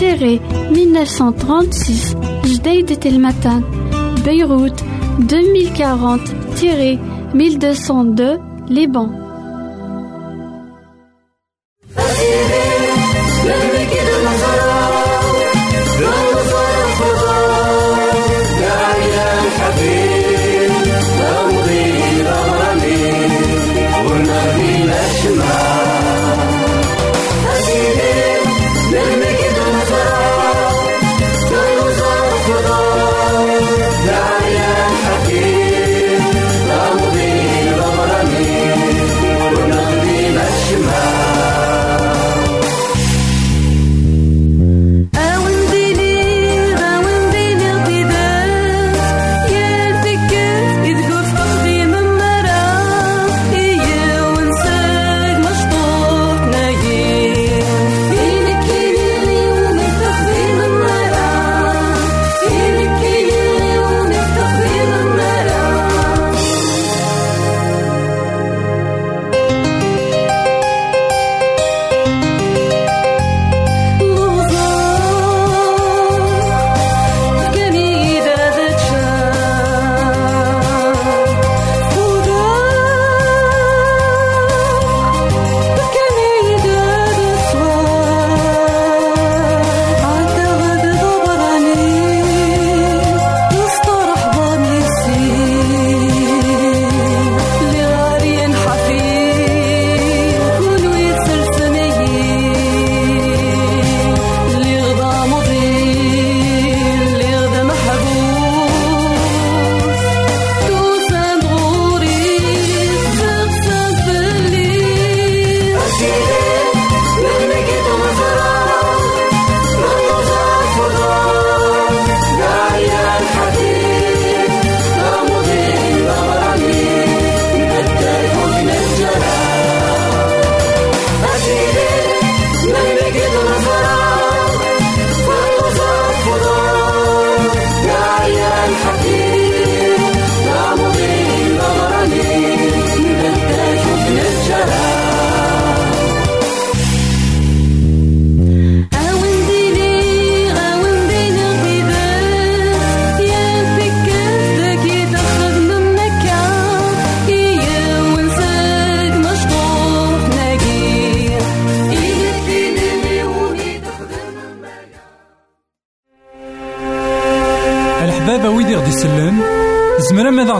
1936 Jdeid et Telmatan. Beyrouth 2040-1202 Liban.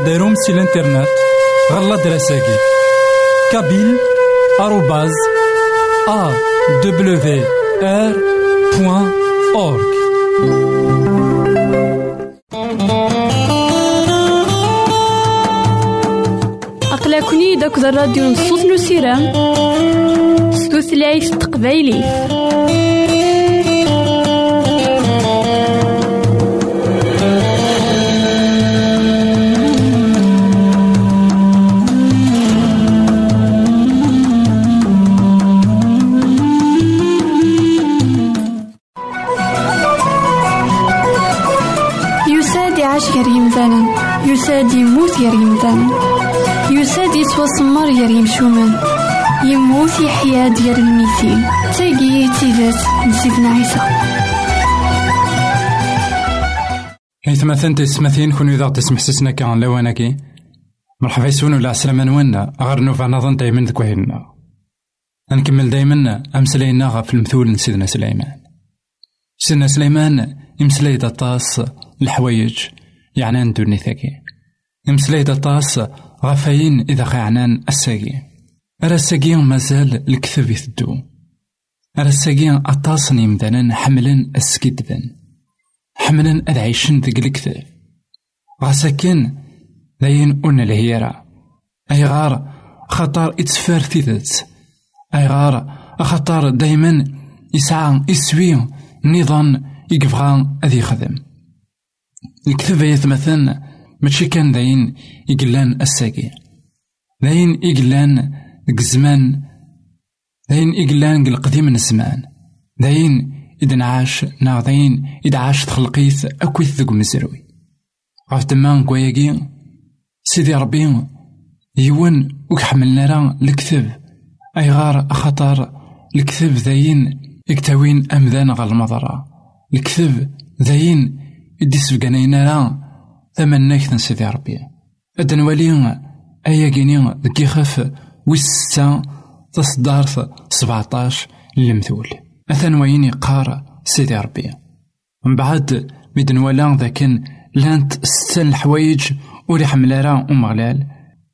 غديرهم سي الانترنت غالا دراساكي كابيل آروباز أ دبليو آر بوان أورك أقلكني داك الراديو نصوص نسيرام ستوثلايف تقبايلي يعيش غير يمثالا يساد يموت غير يمثالا يساد يتوسمر غير يمشومان يموت يحيا ديال الميتين تاقي تيزات نسيتنا عيسى. حيث مثلا تسمثين كون إذا تسمح سسنا كان لواناكي مرحبا يسون ولا عسلامة نوانا غير نوفا نظن دايما ذك وهنا نكمل دايما أمسلينا في المثول سيدنا سليمان. سيدنا سليمان يمسلاي طاس الحوايج. يعني ندوني ثاكي يمسلاي طاس غفاين إذا خيعنان الساقي. أرى الساقي مازال الكثب يثدو. أرى الساقي أطاس نيمدانا حملا السكدبن حملا أد عيشن الكثب. غاساكن داين أون الهيرة. أي غار خطر إتسفار تيدت أي غار خطر دايما يسعى يسوي نظام يقفغا أذي يخدم الكتب يتمثل ماشي كان داين يقلان الساقي. داين يقلان الزمان داين يقلان القديم من الزمان داين إذا نعاش نا داين إذا عاش تخلقيت أكويت ذوق مزروي. غاف دمان كواياكي سيدي ربي يون وكحملنا راه الكتب أي غار خطر الكتب ذاين يكتوين أمذان غا المضرة الكتب ذاين يدي سبقانينا راه تمناك سيدي ربي. أد نولي أيا كيني ذكي خف ويستا تصدارت سبعتاش للمثول. أثن وين يقار سيدي ربي. من بعد ميد نوالا ذاكن لانت ستة الحوايج ولي حمل راه أمغلال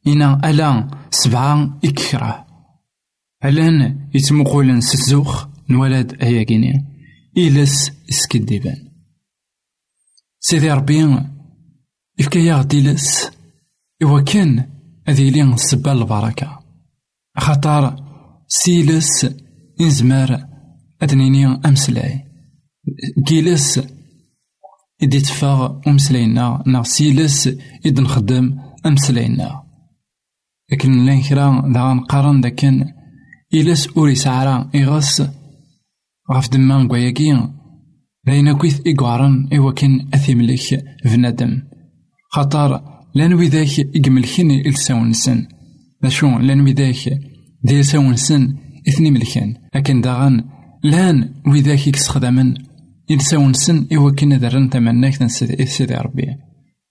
إنا ألا سبعة إكره ألان يتمقولن ستزوخ نولاد أيا كيني إلس إسكديبان. سيدي ربي إفكايا غديلس إوا كان أذي لين السبا البركة. خاطر سيلس إنزمار أدنيني أمسلاي. كيلس إدي تفاغ أمسلاينا نا سيلس إد نخدم أمسلاينا لكن لين كرا دا نقارن داكن إلس أوري سعرا إغس غاف دمان لين كويث إيكوارن إوا كان أثيمليك بنادم خاطر لأن وذاك يقملكن إلساون سن شو لأن وذاك دي ساون سن إثني ملكان لكن داغن لأن وذاك يكسخدمن إلساون سن إوا كنا درن تمناك تنسيدي سيدي ربي.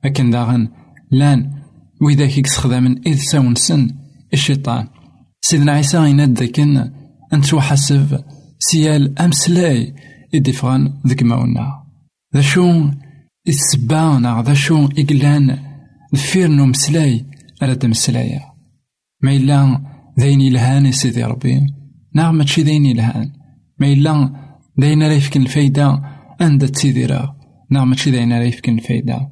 لكن داغن لأن وذاك يكسخدمن إلساون سن الشيطان سيدنا عيسى يناد ذاكن أنت حسب سيال أمسلاي إدفغان ذك ماونا ذا شو السبا ناغ ذا شو إقلان دفير نو مسلاي أراد مسلايا. ما إلا ذاين يلهان سيدي ربي. ناغ ماشي ذاين يلهان ما إلا ذاين راه يفكن الفايدة عند تسيدي راه ناغ ماشي ذاين راه يفكن الفايدة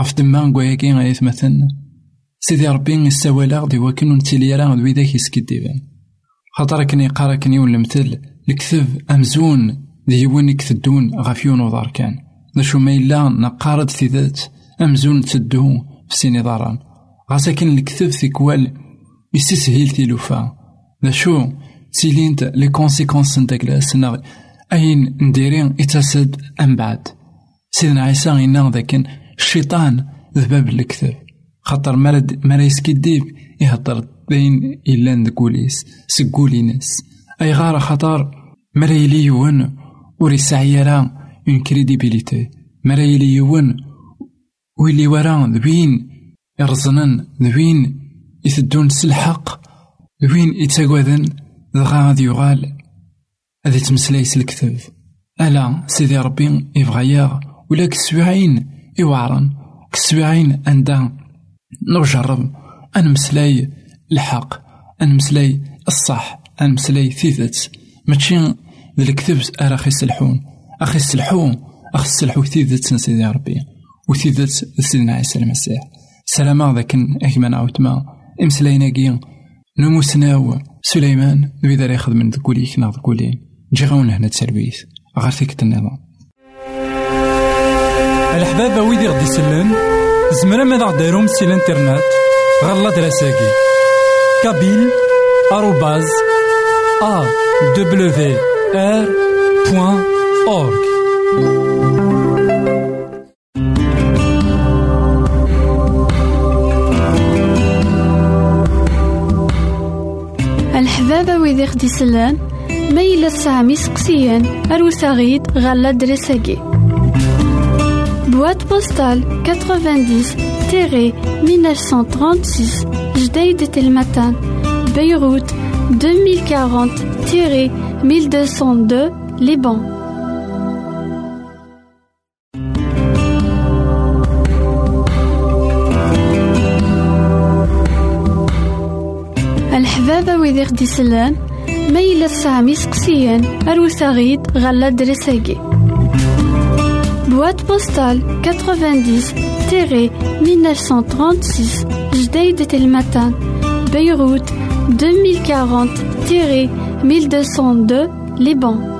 غف دما كواياكي غيثمثل سيدي ربي يساوالا دي وكن نتيلي راه ذوي ذاك يسكديبان خاطر كني قارا كني ولمثل الكتب أمزون. ديون يكتدون غافيون وضار كان ذا شو ما إلا نقارد في ذات أمزون تدو في سيني ضاران غاساكن الكتب ثيكوال يستسهل تيلوفا ذا شو تيلينت لي كونسيكونس نتاك لاسنا أين نديرين يتسد أم بعد سيدنا عيسى غينا ذاكن الشيطان ذباب الكتب خاطر مرد مرا يسكديب يهضر بين إلا ندقوليس سكولينس أي غار خطر مرا يلي يون ور يسعي راه اون كريديبيليتي مرا يلي يون ويلي ورا ذوين يرزنن ذوين يثدون سلحق ذوين يتاقوذن دغا غادي يغال هذا تمسلايس ألا سيدي ربي يبغى ولا كسبعين يوعرن كسبعين عندها نجرب أنمسلاي الحق أنمسلاي الصح أنمسلاي ثيثت ماشي ذا الكتب أرا خي السلحون أخي السلحون أخي السلحو ثيثت سيدي ربي وثيثت سيدنا عيسى المسيح. سلامة ذاك أكمان عاوتما إمسلايناكي نموسناو سليمان ذوي ذا ياخذ من ذكوليك نا ذكولين جي غاون هنا تسربيس. غير فيك النظام الحبابة ويدي غدي يسلن زمرا ماذا غديرهم سي الانترنت غالا دراساكي كابيل آروباز أ دبليو أورك الحبابة ويدي خدي سلان ما إلا سقسيان أروساغيد غالا دريساكي. Boîte postale 90-1936 Jdeï Telmatan Beyrouth 1202 Liban. Al-Habab wa Dhir Dislam, Mail Samsi Qsian, Al-Roussarid Ralad El-Sagheer. Boîte postale 90 Terre 1936 Jday de Tel Matan, Beyrouth 2040 Terre. 1202 Liban.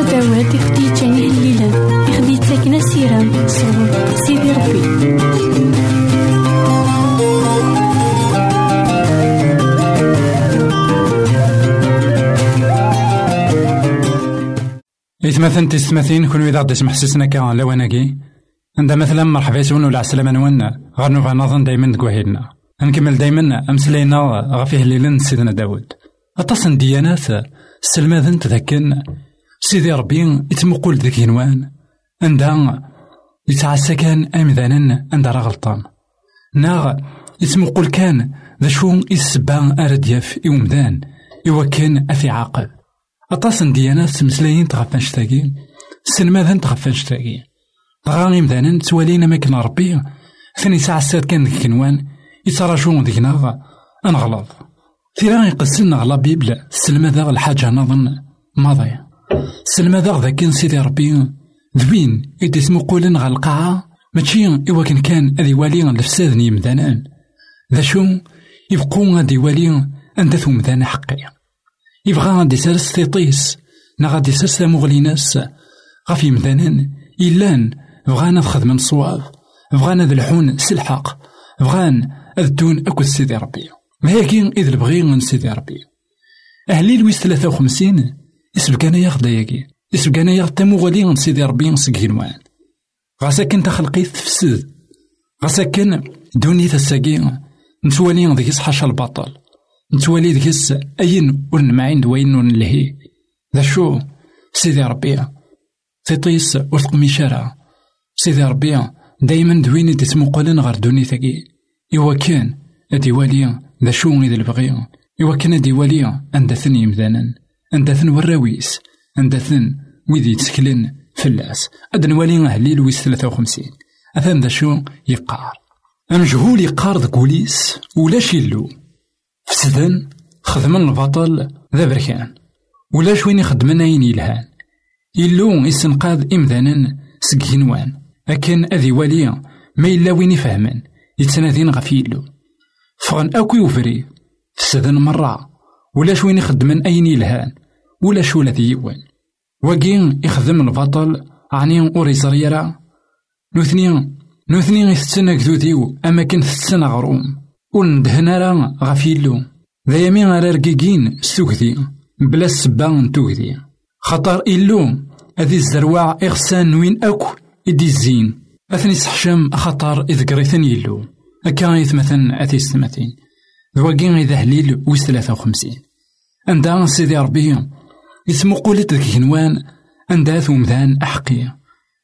اداوات يفدي تاني الليلة يخدي تاكنا سيرام سيدي ربي. إثماثن تسمثين كل إذا غدي سمحسسنا كان لواناكي عندها مثلا مرحبا سون ولا عسلامة نونا. غير نوفا نظن دايما تكوهيلنا نكمل دايما أمسلينا غفيه ليلن سيدنا داود. أتصن ديانات سلماذن تذكرنا. سيدي ربي يتمقل ذيك ينوان عندها يتعسى كان أمذانا عندها راه غلطان. ناغ يتمقل كان ذا شو يسبان أردياف يومدان إوا كان أفي عاقل أطاسن ديانات تمسلايين تغفان شتاقي سلماذن تغفان شتاقي غاني مذانا توالينا ماكن ربي ثاني ساعة سات كان ذيك كنوان يتراجون ديكنا أنغلط ثيرا يقسلنا على بيبل سلمى ذا الحاجة نظن ماضي سلمى ذا ذاك سيدي ربي. ذوين إدي سمو قولن غا القاعة. ماشي إوا كان أذي والي الفساد يمدانان ذا شو يبقو غادي والي أندثو مدانا حقي. يبغى غادي سارس تيطيس نا غادي سارس مغليناس غاف يمدانان إلان بغانا تخدم الصواب بغانا ذا الحون سلحق بغان أذدون أكل سيدي ربي. هاكي إذ البغي من سيدي ربي. أهلي لويس ثلاثة وخمسين. يسبقانا ياخد ياكي يسبقانا ياخد تموغلي من سيدي ربي نسقي غاسا كن تخلقي تفسد. غاسا كن دوني تساقي نتوالي ذيك حاشا البطل. نتوالي ذيك أين ورنمعين دوين ونلهي ذا شو؟ سيدي ربي. تيطيس ورثق ميشارة. سيدي ربي دايما دوين تسمو غير دوني ثقي إوا كان أدي والي ذا شو إذا البغي إوا كان أدي والي أندثن يمذانا أندثن وراويس أندثن ويدي يتسكلن. فلاس أد نوالي أهلي لويس ثلاثة وخمسين. أثان ذا شو يقار. أمجهول يقار ذا كوليس ولاش يلو. فسدن خدمن البطل ذا بركان. ولاش وين يخدمن أين يلهان. يلو يسنقاذ إمذانا سكينوان أكن أذي والي ما إلا وين يفهمن. يتنادين غف يلو. فغن أكو يوفري. فسدن مرة. ولاش وين يخدمن أين يلهان. ولاش ولا ذيوان وكين يخدم البطل عني ور يزريرا نوثني نوثني يتسنى كذوذيو أما كان تتسنى غروم. ندهنا راه غف يلو ذا يمين راه رقيقين ستوكذي بلا السبا نتوكذي خطر إلو هذي الزرواع إغسان وين أكو إدي الزين. أثني سحشم خطر إذ قريثن يلو. أكا يثمثن أثي ستمثين ذواقين إذا هليل ثلاثة وخمسين. عندها سيدي ربي يسمو قولت ذك هنوان عندها ثومذان أحقية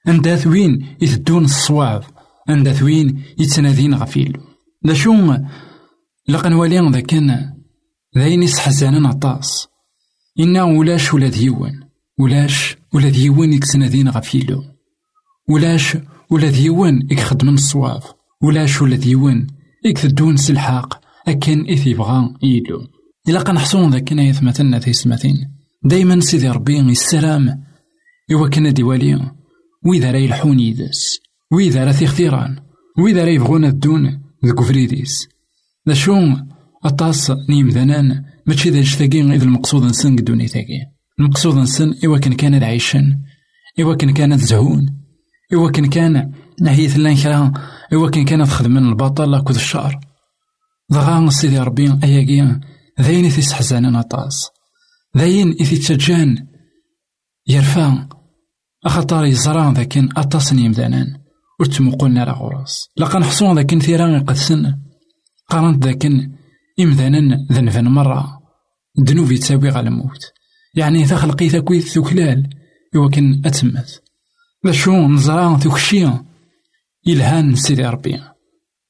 عندها ثوين يثدون الصواب. عندها ثوين يتنادين غفيل. لا شو لقن والي ذا كان. ذاين يسحزانن عطاس إنا ولاش ولا ديوان ولاش ولا ديوان يتنادين غفيلو ولاش ولا ديوان يخدم الصواب. ولاش ولا ديوان يكثدون سلحاق. أكن إثي بغا يلو إلا قنحصون ذاك يثمثلنا في سمثين دايما سيدي ربي السلام. إوا كان ديوالي وإذا راه يلحون يدس وإذا راه اختيران وإذا راه يبغون الدون ذك فريديس. ذا شو أطاس نيمذنان ماشي ذا جتاقي إذا المقصود نسن قدوني تاقي المقصود نسن إوا كان كان عايشن إوا كان كان زهون إوا كان كان نهيث لأن كرا إوا كان كان تخدم من البطل كود الشعر. ضغا سيدي ربي أياكيا ذاين تيسحزانان أطاس. ذاين إذ تجان يرفع أخطار يزرع ذاكن أطاس يمدانان وتمقلنا راه غراس. لقا نحصون ذاكن ثيران يقدسن قارنت ذاكن إمذانا ذنفا مرة. ذنوب يتساوي على الموت. يعني إذا خلقيت كويت ثكلال يوكن أتمت. ذا شو نزرع ثكشي إلهان سيدي ربي.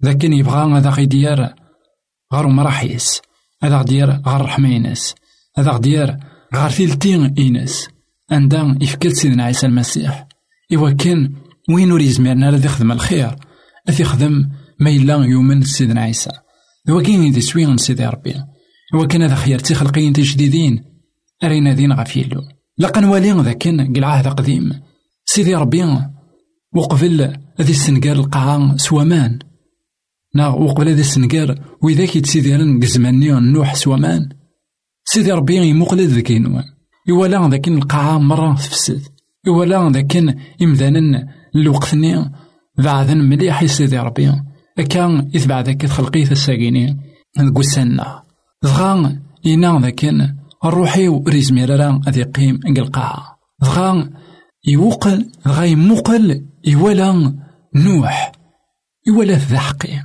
ذاكن يبغى هذا غيدير غير مراحيس هذا ديار غير رحمينس هذا غدير غار ثيلتين إيناس. عندها يفكر سيدنا عيسى المسيح. إوا كان وين ور يزمرنا راه يخدم الخير أث يخدم ما إلا يؤمن سيدنا عيسى. إوا كاين يدي سوين سيدي ربي. إوا كان هذا خير تخلقين جديدين أرينا دين غاف يلو ذا كان قل عهد قديم. سيدي ربي وقبل هذي السنقار القاعة سوامان. نا وقبل هذي السنقار وإذا يتسيديرن قزماني نوح سوامان. سيدي ربي يمقلد ذاك ينوان يوالا ذاك القاعة مرة تفسد يوالا ذاك إمذانا الوقتني بعدا مليح سيدي ربي أكا إثبع ذاك تخلقيت الساقيني نقسنا دغا إنا ذاك الروحي وريزمير راه غادي يقيم القاعة دغا يوقل غاي موقل يولا نوح يولا ذا حقي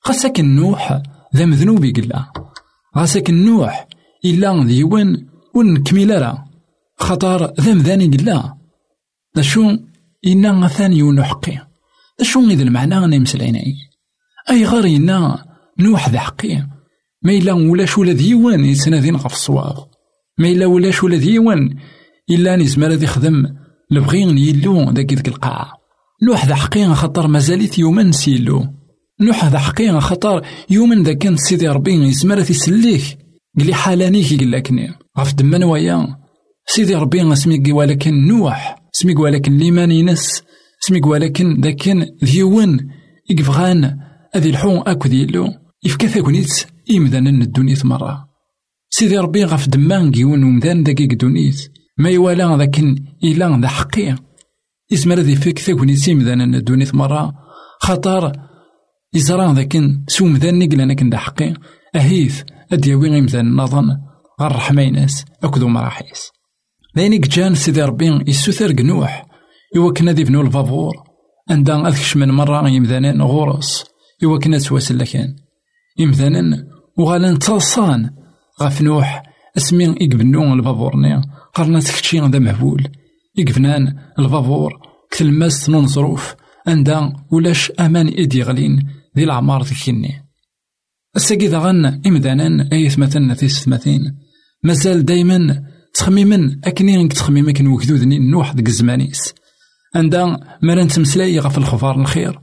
خاصك نوح ذا مذنوب يقلا غاسك نوح إلا ديوان ونكمل راه خطر ذا مذاني قلا ذا شو إنا ثاني ونحقي ذا شو إذا المعنى أنا مسلعيني أي غير إنا نوح ذا حقي ما إلا ولا ديوان يتنادين غف الصواب ما إلا ولا ديوان إلا نزمر ذي خدم لبغين يلو داك ديك القاعة نوح ذا حقيقة خطر مازالت يوما نسيلو نوح ذا حقيقة خطر يوما ذا كان سيدي ربي يزمر تيسليك قلي حالانيك قال لكني غف دمان ويا سيدي ربي سميك ولكن نوح سميك ولكن ليمان ينس سميك ولكن ذا كان ديوان يقفغان هذي الحون اكو ديالو يفكا ثاكونيت إمدانا الدنيا مرة سيدي ربي غف دمان كيون ومدان دقيق دونيت ما يوالا ذاك إلا ذا حقي. يزمر ذي فيك ثاكونيت إمدانا الدنيا مرة خطر يزرا ذاك سو مدان نقل كن ذا حقي. أهيث أدياوي غيمدان نظن غير رحميناس أكدو مراحيس ذينيك جان سيدي ربي يسوثر قنوح يوكنا ذي بنو الفافور. عندها أذكش من مرة يمدانين غورس يوكنا تواسل لكان. يمدانين وغالا نتصان غاف نوح اسمي يقبنو الفافورني قرنا تكتشي ذا مهبول. يقبنان الفافور كتلماس نون ظروف عندها ولاش أمان إيدي غلين ذي العمار ذكيني. الساقي غن إمدانا أيث مثلا في ستماثين مازال دايما تخميما أكني تخميما كن وكذوذني نوح ديك الزمانيس. عندها مرا نتمسلاي غف الخفار الخير.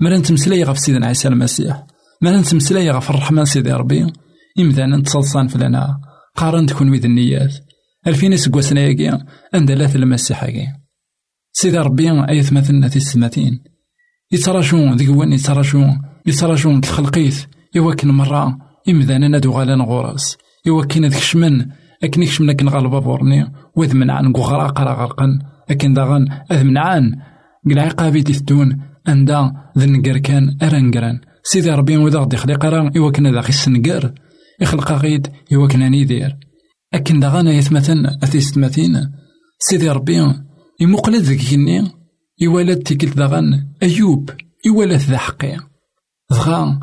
مرا نتمسلاي غف سيدنا عيسى المسيح. مرا نتمسلاي غف الرحمن سيدي ربي. إمدانا نتصلصان فلنا قارن تكون ويد النيات. ألفين سقوسنا ياكي لاث المسيح ياكي سيدي ربي أيث مثلنا في السماتين يتراجون ذيك وين يتراجون يتراجون تخلقيت يوكن مرة. إمذانا نادو غالا غوراس يوكن ذيك شمن أكن يكشمن أكن غالبا بورني وذ منعان غغراق راه غرقن. أكن داغن أذ منعان قلعي قابي تثدون أندا ذن كان أرنقران سيدي ربي وذا غدي خليق راه يوكن ذا غي السنقر يخلق غيد يوكن ندير أكن داغانا يثمثن أثيستمثين سيدي ربي يمقلد ذيك يوالد تيكل داغن. أيوب يوالد ذا حقي. ضغا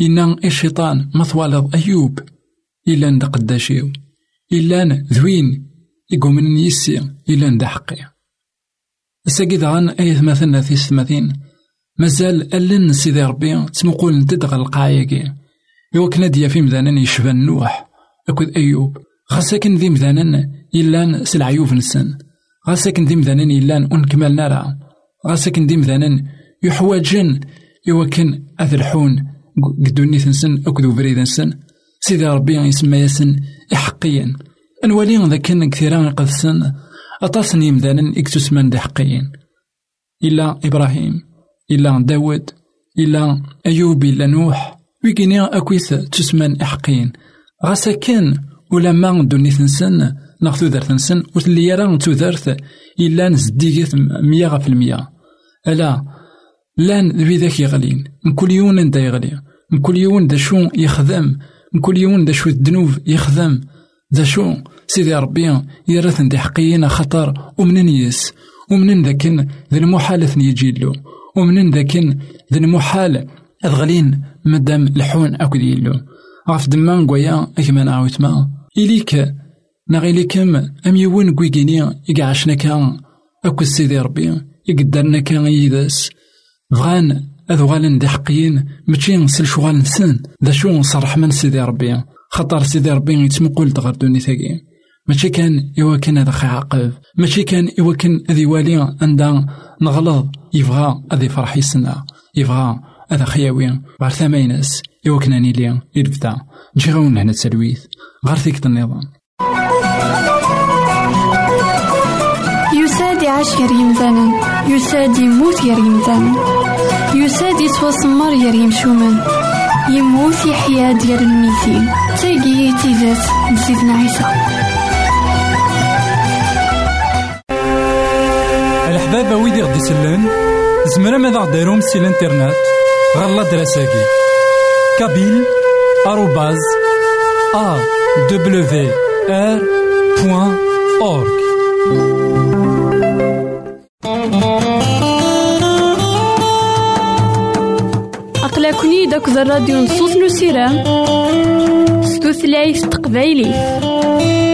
إنا الشيطان مثوالض أيوب. إلا ند قداشيو إلا ذوين. من يسي. إلا ند حقي الساقي داغن أي مثلنا في ستماثين مازال ألن سيدي ربي تمقول نددغ القايقي. يوكنا ديا في مذانا يشبه نوح. أكد أيوب. غاساكن ذي مذانا إلا سلعيوف نسن غاساكن ذي مذانا إلا أنكمل نارا. غاساكن ذي مذانا يحواجن. يوكن أذرحون. قدوني ثنسن أكدو بريد نسن سيدي ربي يسمى ياسن إحقيا. أنوالي ذاك كان كثيرا قدسن أطاسن يمدانا إكتسمان دي حقيين إلا إبراهيم إلا داود إلا أيوب إلا نوح. ويكيني أكويث تسمان إحقيين غاسا كان ولما دوني ثنسن ناخذ ذرث نسن وتلي يرى تودرث إلا نزديكيث مية في المية ألا لأن ذوي ذاك يغلين. كل يوم دا يغلي من كل يوم دا شو يخدم من كل يوم دا شو الذنوب يخدم ذا شو سيدي ربي يرثن دي حقينا خطر ومنن يس ومنن ذاكن ذا المحال يجيلو ومنن ذاكن ذا المحال أذغلين مدام الحون أكو ديلو غاف دمان قويا أكما نعاوت ما إليك نغيليكم أم يوون قويقيني يقعشنا كان أكو سيدي ربي يقدرنا كان يدس بغان أذغالن دي حقيين ماشي نسل شغال نسن ذا شو نصرح من سيدي ربي. خطر سيدي ربي يتمقول دغر دوني ثاقي ماشي كان إوا كان هذا عاقب ماشي كان إوا كان ذي والي عندها نغلظ. يبغى هذا يفرح يسنا يبغى هذا خياوي. غير ثماينس إوا كان نيلي يرفدا نجي غون هنا تسلويث. غير ثيك النظام يساد يعيش غير يمثالا يساد يموت غير يمثالا يساد يتوسمر غير يمشومان يموت يحيا ديال الميتين تاقي تيزات نسيتنا عيسى. الحبابة ويدي غدي يسلن زمرا ماذا غديرهم سي الإنترنت؟ غالا دراساكي. كابيل آروباز أ دبليو آر بوان أورك nekkni dاك الراديو نصوص نسيرام ستوثلايف تقبايلي.